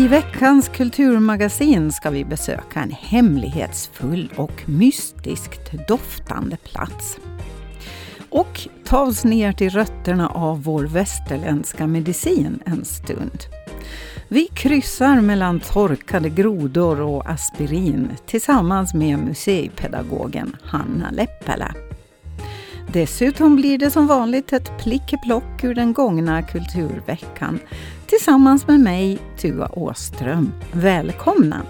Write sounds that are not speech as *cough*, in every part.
I veckans kulturmagasin ska vi besöka en hemlighetsfull och mystiskt doftande plats. Och ta oss ner till rötterna av vår västerländska medicin en stund. Vi kryssar mellan torkade grodor och aspirin tillsammans med museipedagogen Hanna Leppälä. Dessutom blir det som vanligt ett plickeplock ur den gångna kulturveckan tillsammans med mig, Tua Åström. Välkomna!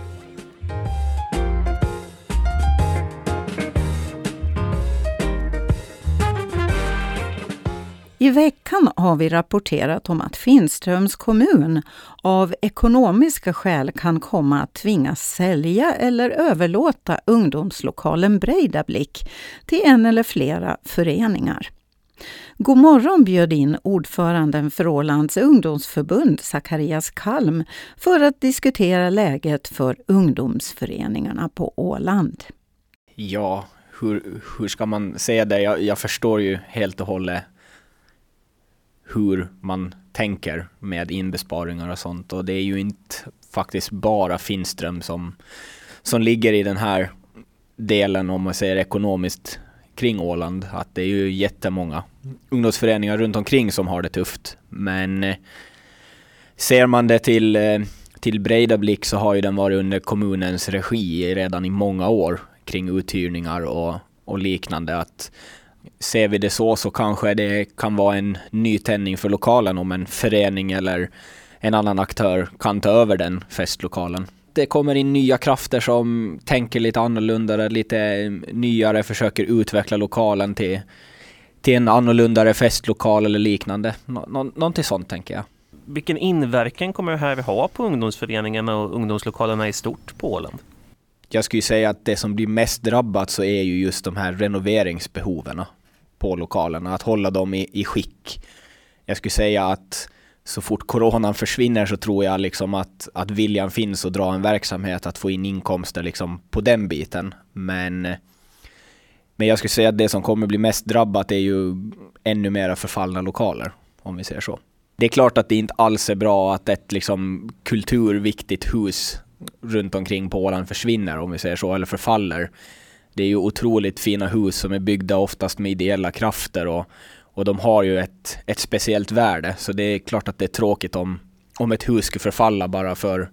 I veckan har vi rapporterat om att Finströms kommun av ekonomiska skäl kan komma att tvingas sälja eller överlåta ungdomslokalen Breidablick till en eller flera föreningar. God morgon bjöd in ordföranden för Ålands ungdomsförbund, Zacharias Kalm, för att diskutera läget för ungdomsföreningarna på Åland. Ja, hur, hur ska man säga det? Jag, jag förstår ju helt och hållet hur man tänker med inbesparingar och sånt. Och det är ju inte faktiskt bara Finström som, som ligger i den här delen, om man säger ekonomiskt, kring Åland. Att det är ju jättemånga ungdomsföreningar runt omkring som har det tufft. Men eh, ser man det till, eh, till breda blick så har ju den varit under kommunens regi redan i många år kring uthyrningar och, och liknande. Att ser vi det så så kanske det kan vara en nytändning för lokalen om en förening eller en annan aktör kan ta över den festlokalen. Det kommer in nya krafter som tänker lite annorlunda, lite eh, nyare, försöker utveckla lokalen till, till en annorlunda festlokal eller liknande. Nå, nå, någonting sånt tänker jag. Vilken inverkan kommer det här ha på ungdomsföreningarna och ungdomslokalerna i stort på Åland? Jag skulle säga att det som blir mest drabbat så är ju just de här renoveringsbehoven på lokalerna, att hålla dem i, i skick. Jag skulle säga att så fort coronan försvinner så tror jag liksom att, att viljan finns att dra en verksamhet, att få in inkomster liksom på den biten. Men, men jag skulle säga att det som kommer bli mest drabbat är ju ännu mera förfallna lokaler, om vi säger så. Det är klart att det inte alls är bra att ett liksom kulturviktigt hus runt omkring på Åland försvinner, om vi säger så, eller förfaller. Det är ju otroligt fina hus som är byggda oftast med ideella krafter och, och de har ju ett, ett speciellt värde. Så det är klart att det är tråkigt om, om ett hus skulle förfalla bara för,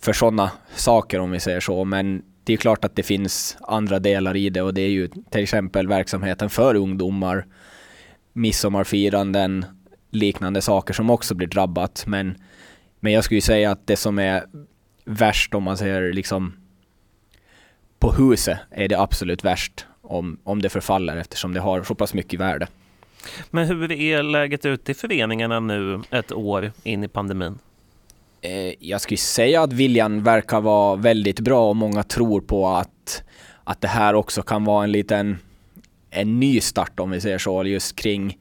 för sådana saker om vi säger så. Men det är klart att det finns andra delar i det och det är ju till exempel verksamheten för ungdomar, midsommarfiranden, liknande saker som också blir drabbat. Men, men jag skulle säga att det som är värst om man säger liksom på huset är det absolut värst om, om det förfaller eftersom det har så pass mycket värde. Men hur är läget ute i föreningarna nu ett år in i pandemin? Eh, jag skulle säga att viljan verkar vara väldigt bra och många tror på att, att det här också kan vara en liten en ny start om vi säger så, just kring,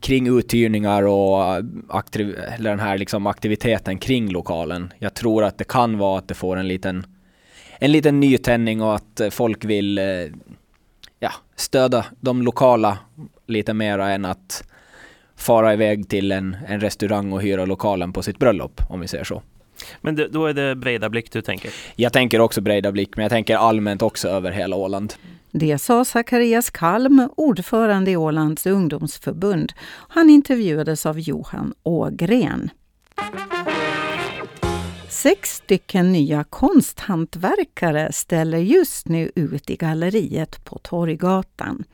kring uthyrningar och aktiv, eller den här liksom aktiviteten kring lokalen. Jag tror att det kan vara att det får en liten en liten nytändning och att folk vill eh, ja, stödja de lokala lite mera än att fara iväg till en, en restaurang och hyra lokalen på sitt bröllop, om vi säger så. Men det, då är det Breidablick du tänker? Jag tänker också Breidablick, men jag tänker allmänt också över hela Åland. Det sa Zacharias Kalm, ordförande i Ålands ungdomsförbund. Han intervjuades av Johan Ågren. Sex stycken nya konsthantverkare ställer just nu ut i galleriet på Torggatan.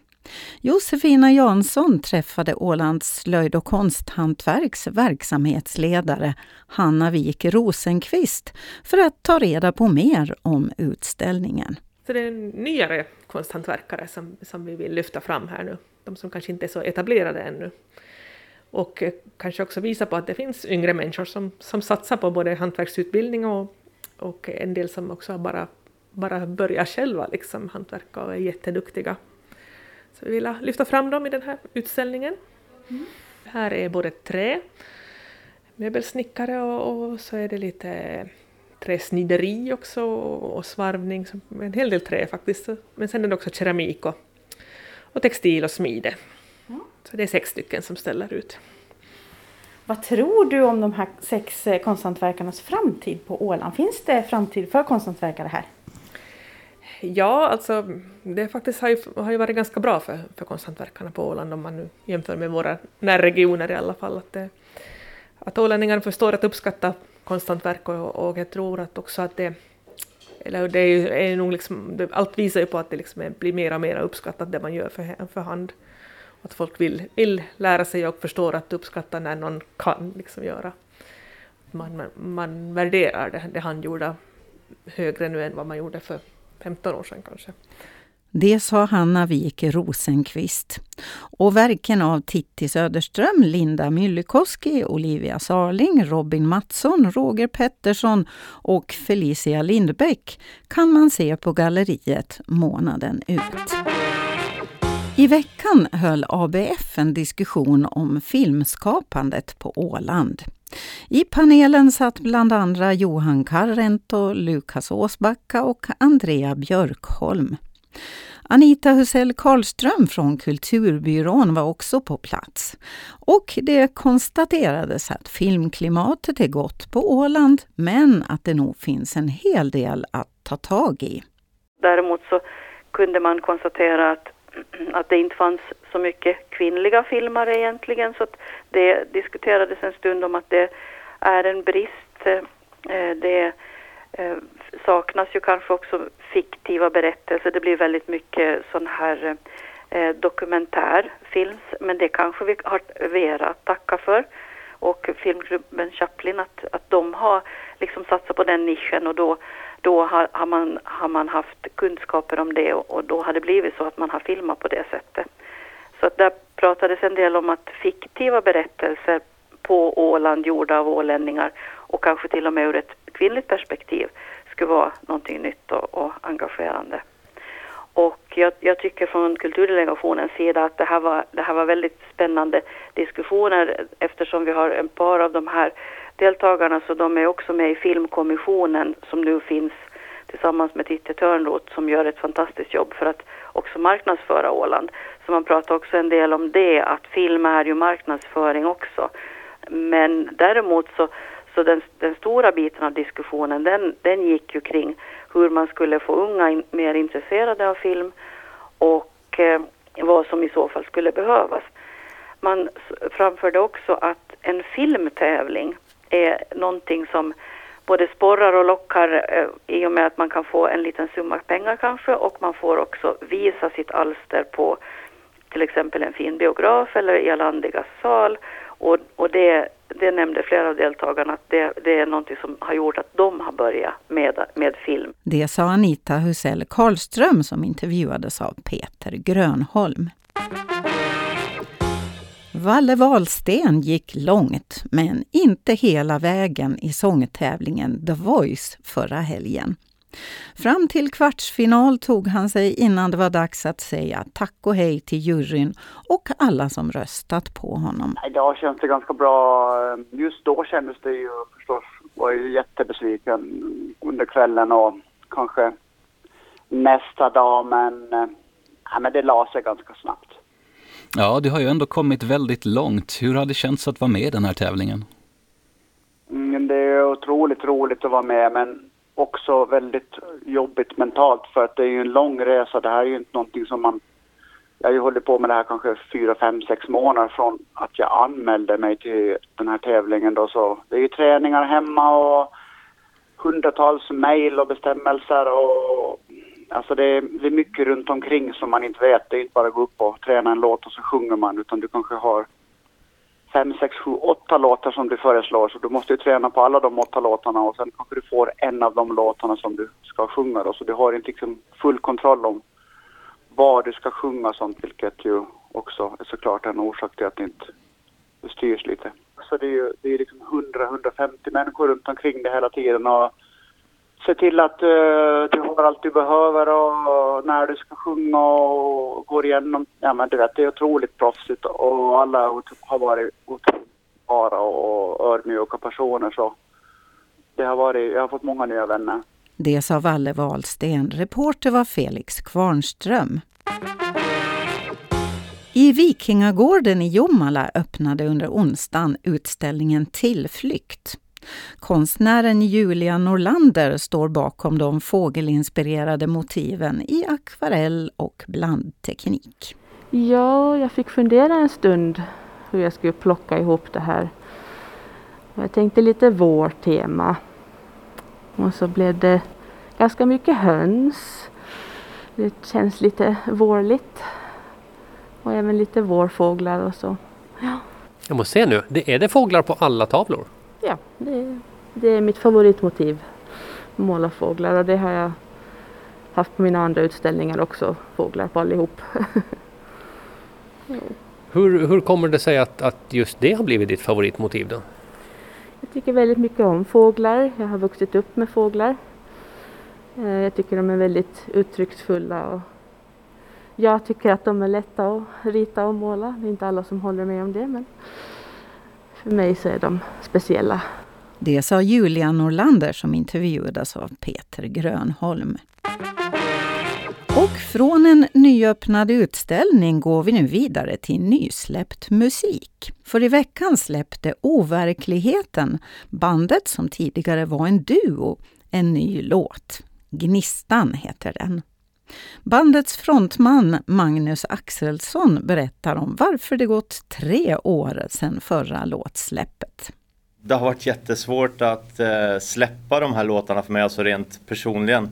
Josefina Jansson träffade Ålands slöjd och konsthantverks verksamhetsledare Hanna Wik Rosenqvist för att ta reda på mer om utställningen. Så det är nyare konsthantverkare som, som vi vill lyfta fram här nu, de som kanske inte är så etablerade ännu. Och eh, kanske också visa på att det finns yngre människor som, som satsar på både hantverksutbildning och, och en del som också bara, bara börjar själva liksom hantverka och är jätteduktiga. Så vi vill lyfta fram dem i den här utställningen. Mm. Här är både trä, möbelsnickare och, och så är det lite träsnideri också och svarvning, en hel del trä faktiskt. Men sen är det också keramik och, och textil och smide. Så det är sex stycken som ställer ut. Vad tror du om de här sex konsthantverkarnas framtid på Åland? Finns det framtid för konsthantverkare här? Ja, alltså det faktiskt har ju, har ju varit ganska bra för, för konsthantverkarna på Åland om man nu jämför med våra närregioner i alla fall. Att, det, att ålänningarna förstår att uppskatta konsthantverk och, och jag tror att också att det eller det är, är nog liksom, det, allt visar ju på att det liksom blir mer och mer uppskattat det man gör för, för hand. Att folk vill, vill lära sig och förstår att uppskatta när någon kan liksom göra. Man, man, man värderar det, det handgjorda högre nu än vad man gjorde för 15 år sedan kanske. Det sa Hanna Wik Rosenqvist. Och verken av Titti Söderström, Linda Myllykoski, Olivia Sarling, Robin Mattsson, Roger Pettersson och Felicia Lindbäck kan man se på galleriet månaden ut. I veckan höll ABF en diskussion om filmskapandet på Åland. I panelen satt bland andra Johan Karrento, Lukas Åsbacka och Andrea Björkholm. Anita Husell Karlström från Kulturbyrån var också på plats. Och det konstaterades att filmklimatet är gott på Åland, men att det nog finns en hel del att ta tag i. Däremot så kunde man konstatera att, *clears throat* att det inte fanns så mycket kvinnliga filmare egentligen, så att det diskuterades en stund om att det är en brist. Eh, det eh, saknas ju kanske också fiktiva berättelser. Det blir väldigt mycket sån här dokumentärfilm dokumentärfilms, men det kanske vi har Vera att tacka för och filmklubben Chaplin att, att de har liksom satsat på den nischen och då, då har, har, man, har man haft kunskaper om det och, och, då har det blivit så att man har filmat på det sättet. Så att där pratades en del om att fiktiva berättelser på Åland gjorda av ålänningar och kanske till och med ur ett kvinnligt perspektiv skulle vara någonting nytt och, och engagerande. Och jag, jag, tycker från kulturdelegationens sida att det här, var, det här var väldigt spännande diskussioner eftersom vi har en par av de här deltagarna så de är också med i filmkommissionen som nu finns tillsammans med Titti Törnroth som gör ett fantastiskt jobb för att också marknadsföra Åland. Så man pratar också en del om det, att film är ju marknadsföring också. Men däremot så så den, den, stora biten av diskussionen den, den gick ju kring hur man skulle få unga in, mer intresserade av film och eh, vad som i så fall skulle behövas. Man framförde också att en filmtävling är någonting som både sporrar och lockar eh, i och med att man kan få en liten summa pengar kanske och man får också visa sitt alster på till exempel en fin biograf eller i Alandigas sal och, och det det nämnde flera av deltagarna att det, det, är någonting som har gjort att de har börjat med, med film. Det sa Anita Husell Karlström som intervjuades av Peter Grönholm. Valle Wahlsten gick långt, men inte hela vägen i sångtävlingen The Voice förra helgen. Fram till kvartsfinal tog han sig innan det var dags att säga tack och hej till juryn och alla som röstat på honom. Idag känns det ganska bra. Just då kändes det ju förstås, var ju jättebesviken under kvällen och kanske nästa dag men, eh, ja, men det la sig ganska snabbt. Ja, du har ju ändå kommit väldigt långt. Hur har det känts att vara med i den här tävlingen? Mm, det är otroligt roligt att vara med men också väldigt jobbigt mentalt för att det är ju en lång resa. Det här är ju inte någonting som man... Jag har ju hållit på med det här kanske fyra, fem, sex månader från att jag anmälde mig till den här tävlingen då så det är ju träningar hemma och hundratals mejl och bestämmelser och alltså det är, det är mycket runt omkring som man inte vet. Det är inte bara att gå upp och träna en låt och så sjunger man utan du kanske har fem, sex, sju, åtta låtar som du föreslår. Så du måste ju träna på alla de åtta låtarna och sen kanske du får en av de låtarna som du ska sjunga då. Så du har inte liksom full kontroll om vad du ska sjunga sånt, vilket ju också är såklart en orsak till att det inte styrs lite. Så det är ju det är liksom 100-150 människor runt omkring det hela tiden och se till att uh, du har allt du behöver och när du ska sjunga och går igenom. Ja men du vet, det är otroligt proffsigt och alla har varit otroligt bra och ödmjuka personer så det har varit, jag har fått många nya vänner. Det sa Valle Wahlsten. Reporter var Felix Kvarnström. I Vikingagården i Jomala öppnade under onsdagen utställningen Tillflykt. Konstnären Julia Norlander står bakom de fågelinspirerade motiven i akvarell och blandteknik. Ja, jag fick fundera en stund hur jag skulle plocka ihop det här. Jag tänkte lite vårtema. Och så blev det ganska mycket höns. Det känns lite vårligt. Och även lite vårfåglar och så. Ja, Jag måste se nu, det är det fåglar på alla tavlor? Ja det, det är mitt favoritmotiv. Måla fåglar och det har jag haft på mina andra utställningar också. Fåglar på allihop. *laughs* Hur, hur kommer det sig att, att just det har blivit ditt favoritmotiv då? Jag tycker väldigt mycket om fåglar. Jag har vuxit upp med fåglar. Eh, Jag tycker de är väldigt uttrycksfulla och jag tycker att de är lätta att rita och måla. Det är inte alla som håller med om det men för mig så är de speciella. Det sa Julia Norlander som intervjuades av Peter Grönholm. Och från en nyöppnad utställning går vi nu vidare till nysläppt musik. För i veckan släppte Overkligheten, bandet som tidigare var en duo, en ny låt. Gnistan heter den. Bandets frontman Magnus Axelsson berättar om varför det gått tre år sedan förra låtsläppet. Det har varit jättesvårt att eh, släppa de här låtarna för mig, alltså rent personligen.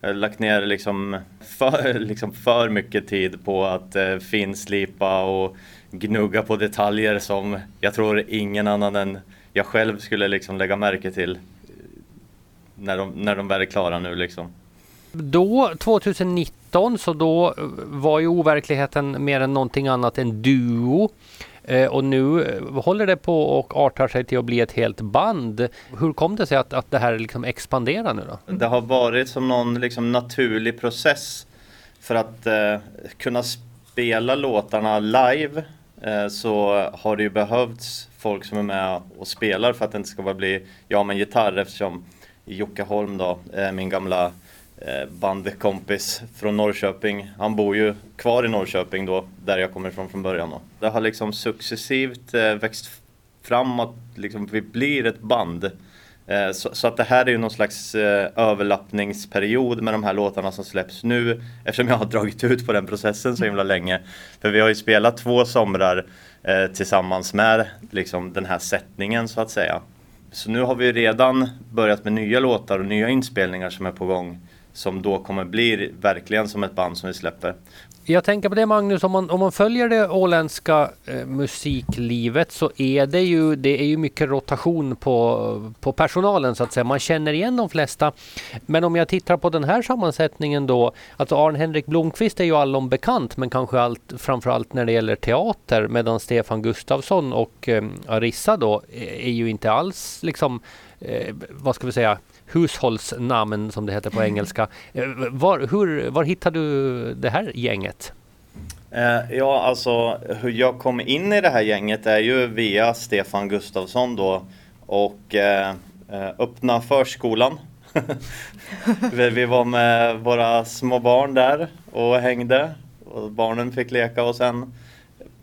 Jag har lagt ner liksom för, *laughs* liksom för mycket tid på att eh, finslipa och gnugga på detaljer som jag tror ingen annan än jag själv skulle liksom lägga märke till när de, när de väl är klara nu liksom. Då, 2019, så då eh, var ju overkligheten mer än någonting annat en duo. Eh, och nu eh, håller det på och artar sig till att bli ett helt band. Hur kom det sig att, att det här liksom expanderar nu då? Det har varit som någon liksom naturlig process för att eh, kunna spela låtarna live eh, så har det ju behövts folk som är med och spelar för att det inte ska bara bli jag med gitarr eftersom Jocke Holm då, eh, min gamla eh, Eh, bandkompis från Norrköping. Han bor ju kvar i Norrköping då, där jag kommer ifrån från början. Då. Det har liksom successivt eh, växt fram att liksom vi blir ett band. Eh, så, så att det här är ju någon slags eh, överlappningsperiod med de här låtarna som släpps nu eftersom jag har dragit ut på den processen så himla länge. För vi har ju spelat två somrar eh, tillsammans med liksom, den här sättningen så att säga. Så nu har vi redan börjat med nya låtar och nya inspelningar som är på gång som då kommer bli verkligen som ett band som vi släpper. Jag tänker på det Magnus, om man, om man följer det åländska eh, musiklivet så är det ju, det är ju mycket rotation på, på personalen så att säga. Man känner igen de flesta. Men om jag tittar på den här sammansättningen då, alltså Arn-Henrik Blomqvist är ju allom bekant men kanske allt, framförallt när det gäller teater medan Stefan Gustafsson och eh, Arissa då är är ju inte alls liksom, eh, vad ska vi säga, hushållsnamn som det heter på engelska. Eh, Var, hur, var hittar du det här gänget? Eh, ja, alltså hur jag kom in i det här gänget är ju via Stefan Gustafsson då och eh, eh, öppna förskolan. *laughs* vi, vi var med våra små barn där och hängde och barnen fick leka och sen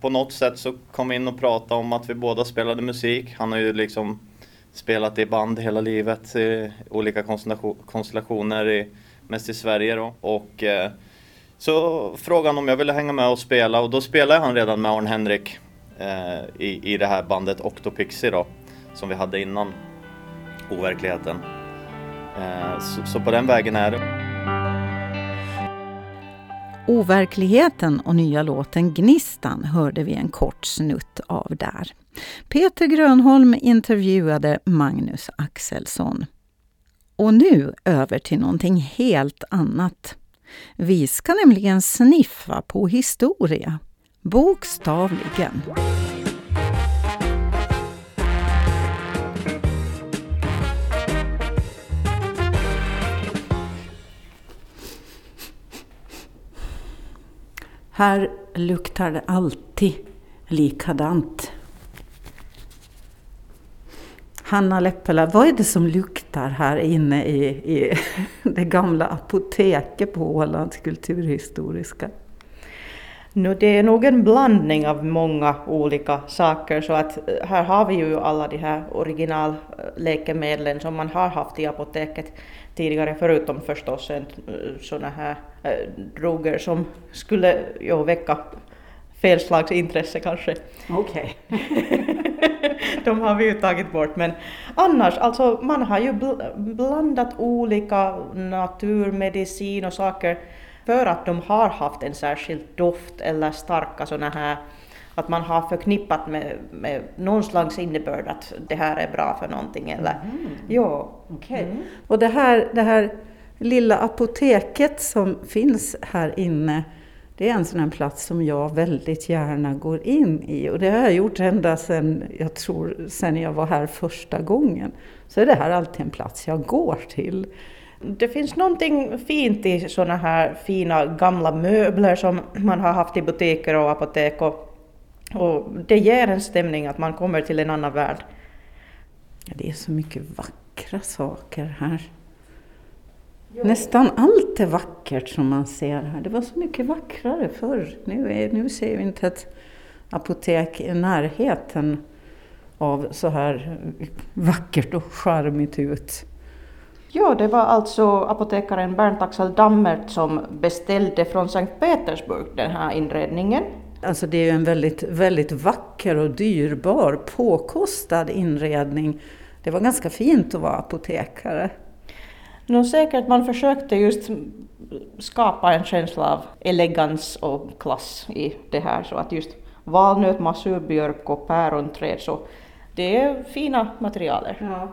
på något sätt så kom vi in och pratade om att vi båda spelade musik. Han har ju liksom spelat i band hela livet i olika konstellationer, i, mest i Sverige då. Och eh, så frågade han om jag ville hänga med och spela och då spelade han redan med Arn Henrik eh, i, i det här bandet Octopixie då, som vi hade innan Overkligheten. Eh, så, så på den vägen är det. Overkligheten och nya låten Gnistan hörde vi en kort snutt av där. Peter Grönholm intervjuade Magnus Axelsson. Och nu över till någonting helt annat. Vi ska nämligen sniffa på historia. Bokstavligen. Här luktar det alltid likadant. Hanna Leppela, vad är det som luktar här inne i, i *laughs* det gamla apoteket på Ålands kulturhistoriska? Nu, det är nog en blandning av många olika saker så att eh, här har vi ju alla de här originalläkemedlen som man har haft i apoteket tidigare förutom förstås en, eh, såna här äh, droger som skulle ju väcka fel slags intresse kanske. Okej. *laughs* *laughs* De har vi ju tagit bort men annars alltså man har ju bl- blandat olika naturmedicin och saker för att de har haft en särskild doft eller starka sådana här att man har förknippat med, med någon slags innebörd att det här är bra för någonting eller Mm. ja. Okej. Och det här, det här lilla apoteket som finns här inne, det är en sån här plats som jag väldigt gärna går in i. Och det har jag gjort ända sedan, jag tror, sedan jag var här första gången. Så är det här alltid en plats jag går till. Det finns någonting fint i sådana här fina gamla möbler som man har haft i butiker och apotek och, och det ger en stämning att man kommer till en annan värld. Ja, det är så mycket vackra saker här. Nästan allt är vackert som man ser här. Det var så mycket vackrare förr. Nu, är, nu ser vi inte ett apotek i närheten av så här vackert och charmigt ut. Ja, det var alltså apotekaren Bernt Axel Dammert som beställde från Sankt Petersburg den här inredningen. Alltså det är ju en väldigt, väldigt vacker och dyrbar, påkostad inredning. Det var ganska fint att vara apotekare. Nå säkert man försökte just skapa en känsla av elegans och klass i det här så att just valnöt, masurbjörk och päronträd så det är fina materialer. Ja.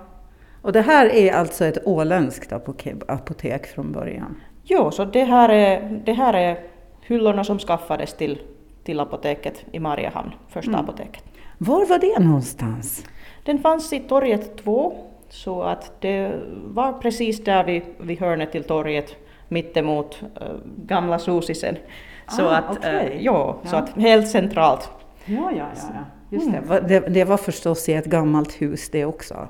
Och det här är alltså ett åländskt apotek, apotek från början? Jo, så det här är, det här är hyllorna som skaffades till, till apoteket i Mariehamn, första Mm. apoteket. Var var det någonstans? Den fanns i torget 2, så att det var precis där vid, vid hörnet till torget mittemot äh, gamla Susisen. Så Ah, att, okej. äh, ja, så Ja. att helt centralt. Ja, ja, ja. ja. Just det. Va- det. Det var förstås i ett gammalt hus det också.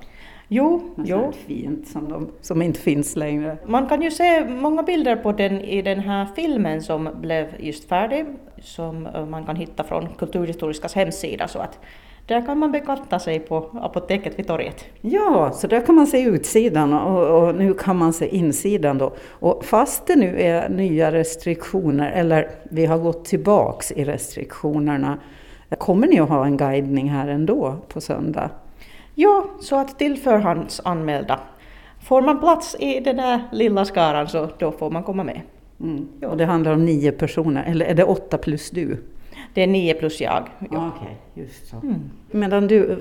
Jo, Något jo. fint som, de, som inte finns längre. Man kan ju se många bilder på den i den här filmen som blev just färdig, som eh, man kan hitta från Kulturhistoriskas hemsida. Så att där kan man bekanta sig på apoteket vid torget. Ja, så där kan man se utsidan och, och nu kan man se insidan då. Och fast det nu är nya restriktioner, eller vi har gått tillbaks i restriktionerna, kommer ni att ha en guidning här ändå på söndag? Ja, så att till förhandsanmälda. Får man plats i den där lilla skaran så då får man komma med. Mm. Och det handlar om nio personer, eller är det åtta plus du? Det är nio plus jag. Ja. Okej, just så. Mm. Medan du eh,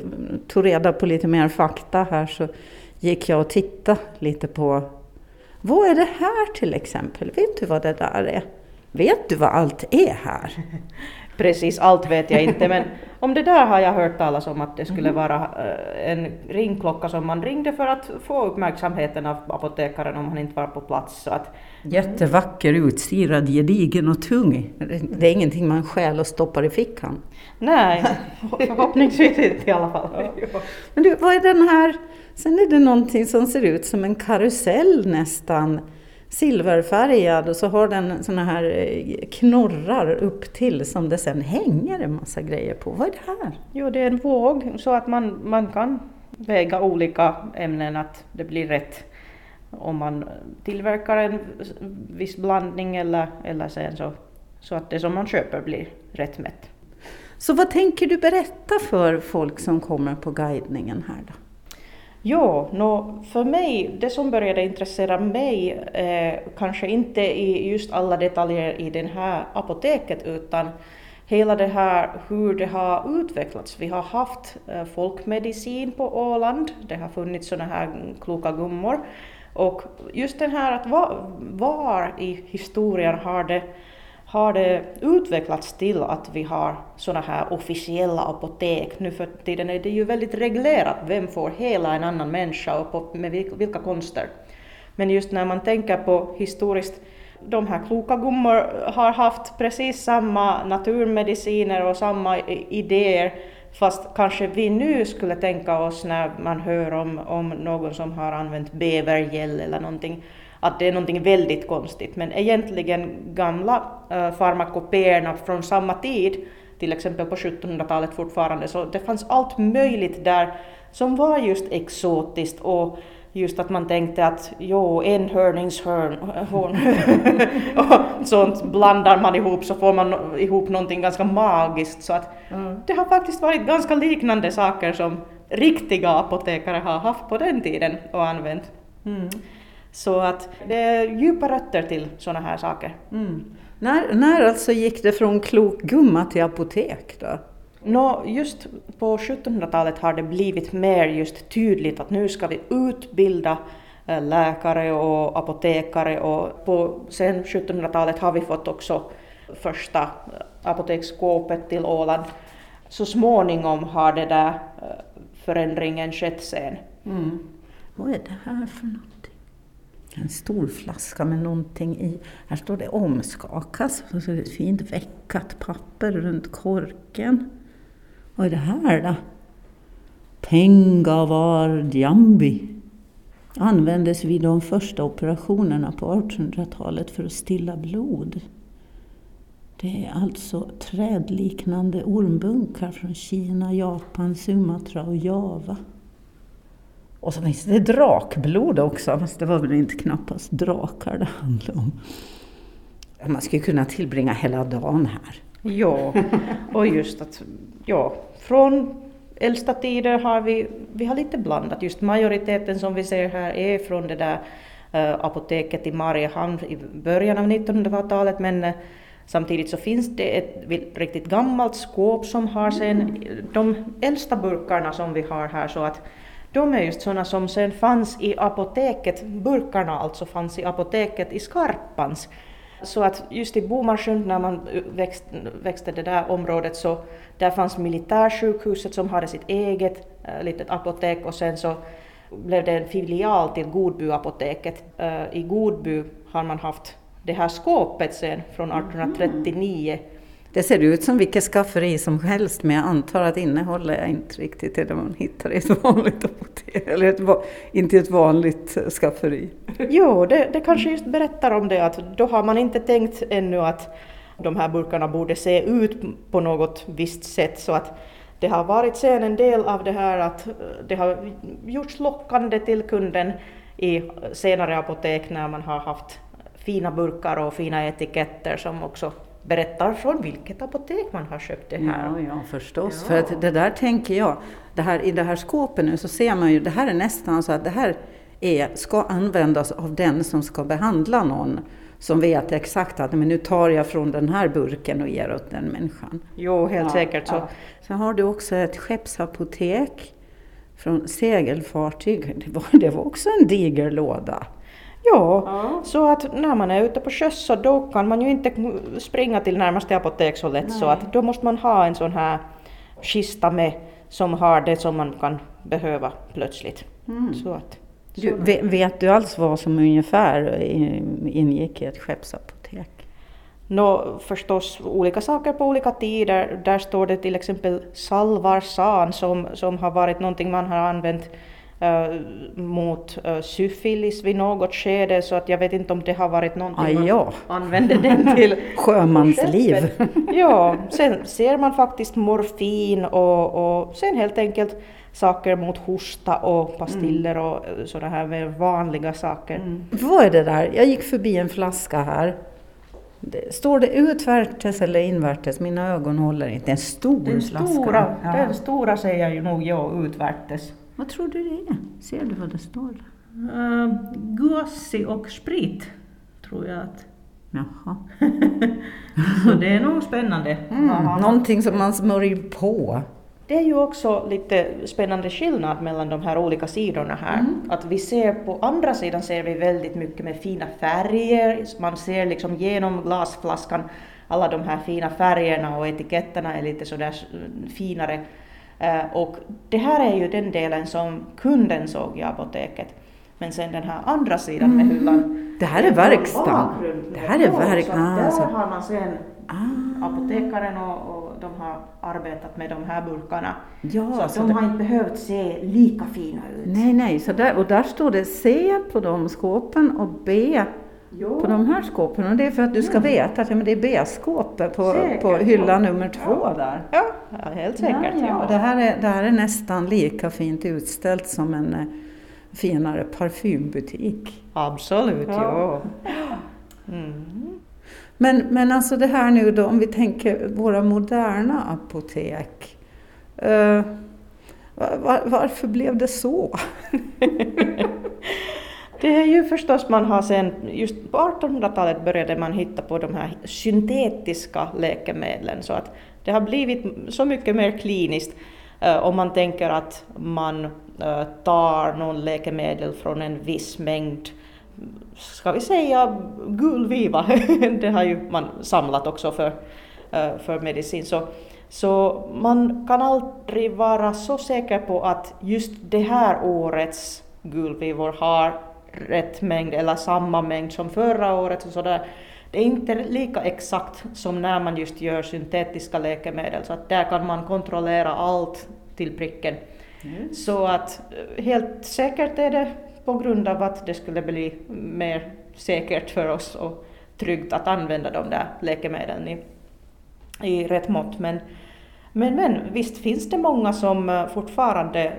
tog reda på lite mer fakta här så gick jag och tittade lite på vad är det här till exempel? Vet du vad det där är? Vet du vad allt är här? *laughs* Precis allt vet jag inte men om det där har jag hört talas om att det skulle vara eh, en ringklocka som man ringde för att få uppmärksamheten av apotekaren om han inte var på plats. Så att, Jättevacker, utstirad, gedigen och tung. Det är ingenting man stjäl och stoppar i fickan. nej, förhoppningsvis inte i alla fall. Men du, vad är den här? Sen är det någonting som ser ut som en karusell nästan. Silverfärgad och så har den såna här eh, knorrar upp till som det sen hänger en massa grejer på. Vad är det här? Jo, det är en våg så att man, man kan väga olika ämnen att det blir rätt om man tillverkar en viss blandning eller, eller sen så, så att det som man köper blir rätt mätt. Så vad tänker du berätta för folk som kommer på guidningen här då? Jo, nå, för mig, det som började intressera mig, eh, kanske inte i just alla detaljer i det här apoteket, utan hela det här hur det har utvecklats. Vi har haft eh, folkmedicin på Åland, det har funnits sådana här kloka gummor, och just den här att var, var i historien har det har det utvecklats till att vi har sådana här officiella apotek. Nu för tiden är det ju väldigt reglerat vem får hela en annan människa och på, med vilka konster. Men just när man tänker på historiskt, de här kloka gummor har haft precis samma naturmediciner och samma idéer fast kanske vi nu skulle tänka oss när man hör om, om någon som har använt bävergäll eller någonting att det är någonting väldigt konstigt. Men egentligen gamla eh, äh, farmakopéerna från samma tid, till exempel på 1700-talet fortfarande, så det fanns allt möjligt där som var just exotiskt och just att man tänkte att jo, enhörningshörn *laughs* och sånt blandar man ihop så får man ihop någonting ganska magiskt. Så att mm. det har faktiskt varit ganska liknande saker som riktiga apotekare har haft på den tiden och använt. Mm. Så att det är djupa rötter till sådana här saker. Mm. När, när alltså gick det från klok gumma till apotek då? Nå, just på 1700-talet har det blivit mer just tydligt att nu ska vi utbilda eh, läkare och apotekare och på sen 1700-talet har vi fått också första eh, apoteksskåpet till Åland. Så småningom har det där eh, förändringen skett sen. Mm. Vad är det här för någonting? En stor flaska med någonting i. Här står det omskakas, så är ett fint veckat papper runt korken. Vad är det här då? Pengavar Jambi användes vid de första operationerna på 1800-talet för att stilla blod. Det är alltså trädliknande ormbunkar från Kina, Japan, Sumatra och Java. Och så finns det drakblod också, fast det var väl inte knappast drakar det handlade om. Man skulle kunna tillbringa hela dagen här. Ja, *laughs* och just att ja, från äldsta tider har vi, vi har lite blandat. Just majoriteten som vi ser här är från det där uh, apoteket i Mariehamn i början av 1900-talet men uh, Samtidigt så finns det ett riktigt gammalt skåp som har sen de äldsta burkarna som vi har här så att de är just sådana som sen fanns i apoteket, burkarna alltså fanns i apoteket i Skarpans. Så att just i Bomarsund när man växt, växte det där området så där fanns militärsjukhuset som hade sitt eget äh, litet apotek och sen så blev det en filial till Godbyapoteket. Äh, I Godby har man haft det här skåpet sen från 1839. Det ser ut som vilket skafferi som helst men jag antar att innehållet är inte riktigt det man hittar i ett vanligt apotek, eller ett, inte ett vanligt skafferi. Jo, det, det kanske just berättar om det att då har man inte tänkt ännu att de här burkarna borde se ut på något visst sätt så att det har varit sen en del av det här att det har gjorts lockande till kunden i senare apotek när man har haft fina burkar och fina etiketter som också berättar från vilket apotek man har köpt det här. Ja, ja förstås. Ja. För att det där tänker jag, det här, i det här skåpet nu så ser man ju, det här är nästan så att det här är, ska användas av den som ska behandla någon som vet exakt att men nu tar jag från den här burken och ger åt den människan. Jo, helt ja, säkert så. Ja. Sen har du också ett skeppsapotek från segelfartyg. Det var, det var också en diger låda. Ja, ja, så att när man är ute på sjöss så då kan man ju inte springa till närmaste apotek så lätt Nej. så att då måste man ha en sån här kista med som har det som man kan behöva plötsligt. Mm. Så att, så du, vet du alls vad som ungefär ingick i ett skeppsapotek? Nå, förstås olika saker på olika tider. Där står det till exempel salvarsan som, som har varit någonting man har använt mot uh, syfilis vid något skede så att jag vet inte om det har varit någonting Aj, ja. man använde den till. *laughs* Sjömansliv. *laughs* ja, sen ser man faktiskt morfin och, och sen helt enkelt saker mot hosta och pastiller mm. och eh, sådana här vanliga saker. Mm. Vad är det där? Jag gick förbi en flaska här. Står det utvärtes eller invärtes? Mina ögon håller inte. En stor den flaska. Stora, ja. Den stora säger ju nog jag utvärtes. Vad tror du det är? Ser du vad det står? Uh, Guassi och sprit, tror jag att. Jaha. *laughs* Så det är nog spännande. Mm, någonting som man smörjer på. Det är ju också lite spännande skillnad mellan de här olika sidorna här. Mm. Att vi ser på andra sidan ser vi väldigt mycket med fina färger, man ser liksom genom glasflaskan alla de här fina färgerna och etiketterna är lite sådär finare. Eh, och det här är ju den delen som kunden såg i apoteket. Men sen den här andra sidan med mm. hyllan. Det här är verkstaden. Det här är verkstaden. Där alltså. har man sen ah. apotekaren och, och de har arbetat med de här burkarna. Ja, så så de det- har inte behövt se lika fina ut. Nej, nej, så där, och där står det C på de skåpen och B på de här skåpen. Och det är för att du ska veta att ja, men det är B-skåpet på, Säkert, på hylla ja. nummer två där. Ja, ja helt säkert. Ja, Ja, och det, här är, det här är nästan lika fint utställt som en eh, finare parfymbutik. Absolut, Ja. ja. Mm. Men, men alltså det här nu då, om vi tänker våra moderna apotek. Eh, var, varför blev det så? *laughs* Det är ju förstås man har sen, just på 1800-talet började man hitta på de här syntetiska läkemedlen så att det har blivit så mycket mer kliniskt eh, om man tänker att man eh, tar någon läkemedel från en viss mängd ska vi säga gulviva, *laughs* det har ju man samlat också för, eh, för medicin. Så, så man kan aldrig vara så säker på att just det här årets gulvivor har rätt mängd eller samma mängd som förra året. Och så där. Det är inte lika exakt som när man just gör syntetiska läkemedel, så att där kan man kontrollera allt till pricken. Så att helt säkert är det på grund av att det skulle bli mer säkert för oss och tryggt att använda de där läkemedlen i, i rätt mått. Men, men, men visst finns det många som eh, fortfarande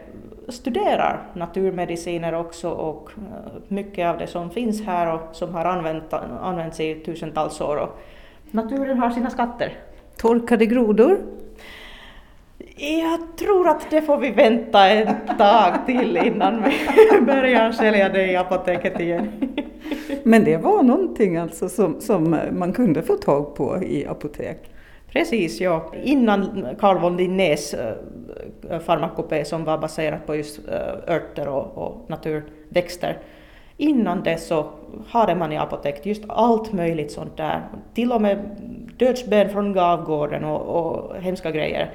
studerar naturmediciner också och eh, mycket av det som finns här och som har använt, använts i tusentals år. Och naturen har sina skatter. Torkade grodor? Jag tror att det får vi vänta ett tag till innan vi *laughs* börjar sälja det i apoteket igen. Men det var någonting alltså som, som man kunde få tag på i apotek? Precis, ja. Innan Carl von Linnés äh, farmakopé som var baserat på just äh, örter och, och naturväxter. Innan det så hade man i apoteket just allt möjligt sånt där. Till och med dödsben från gavgården och, och hemska grejer.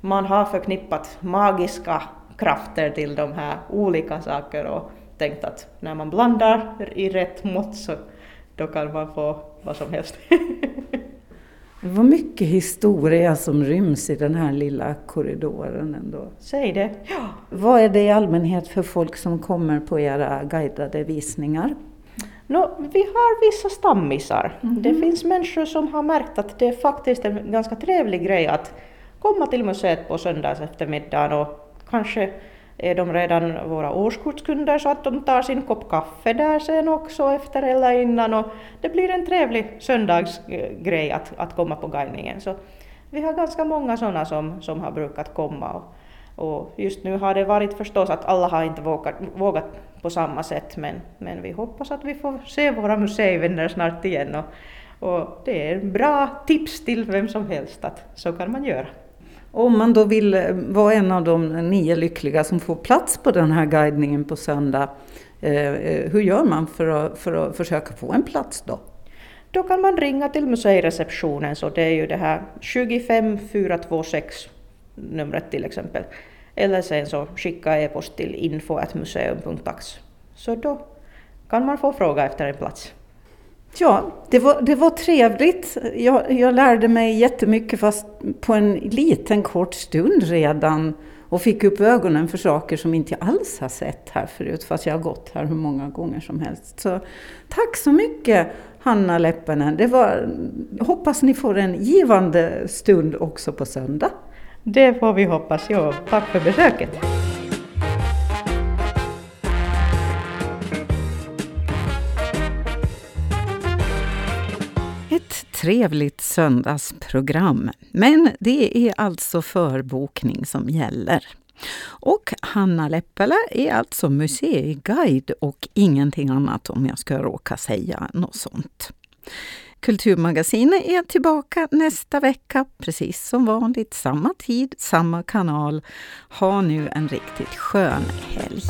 Man har förknippat magiska krafter till de här olika sakerna och tänkt att när man blandar i rätt mått så då kan man få vad som helst. *laughs* Det var mycket historia som ryms i den här lilla korridoren ändå. Säg det. Ja. Vad är det i allmänhet för folk som kommer på era guidade visningar? Nå, vi har vissa stammisar. Det finns människor som har märkt att det är faktiskt en ganska trevlig grej att komma till museet på söndags eftermiddagen och kanske är de redan våra årskortskunder så att de tar sin kopp kaffe där sen också efter eller innan och det blir en trevlig söndagsgrej att, att komma på guidningen. Så vi har ganska många sådana som, som har brukat komma och, och just nu har det varit förstås att alla har inte vågat, vågat på samma sätt men, men vi hoppas att vi får se våra museivänner snart igen och, och det är bra tips till vem som helst att så kan man göra. Om man då vill eh, vara en av de nio lyckliga som får plats på den här guidningen på söndag, eh, eh, hur gör man för att, för att försöka få en plats då? Då kan man ringa till museireceptionen, så det är ju det här 25 426 numret till exempel. Eller sen så skicka e-post till info.museum.tax. Så då kan man få fråga efter en plats. Ja, det var, det var trevligt. Jag, jag lärde mig jättemycket fast på en liten kort stund redan och fick upp ögonen för saker som inte jag alls har sett här förut fast jag har gått här hur många gånger som helst. Så tack så mycket Hanna Leppänen. Det var, hoppas ni får en givande stund också på söndag. Det får vi hoppas, ja. Tack för besöket. Trevligt söndagsprogram, men det är alltså förbokning som gäller. Och Hanna Leppälä är alltså museiguide och ingenting annat om jag ska råka säga något sånt. Kulturmagasinet är tillbaka nästa vecka, precis som vanligt, samma tid, samma kanal. Ha nu en riktigt skön helg.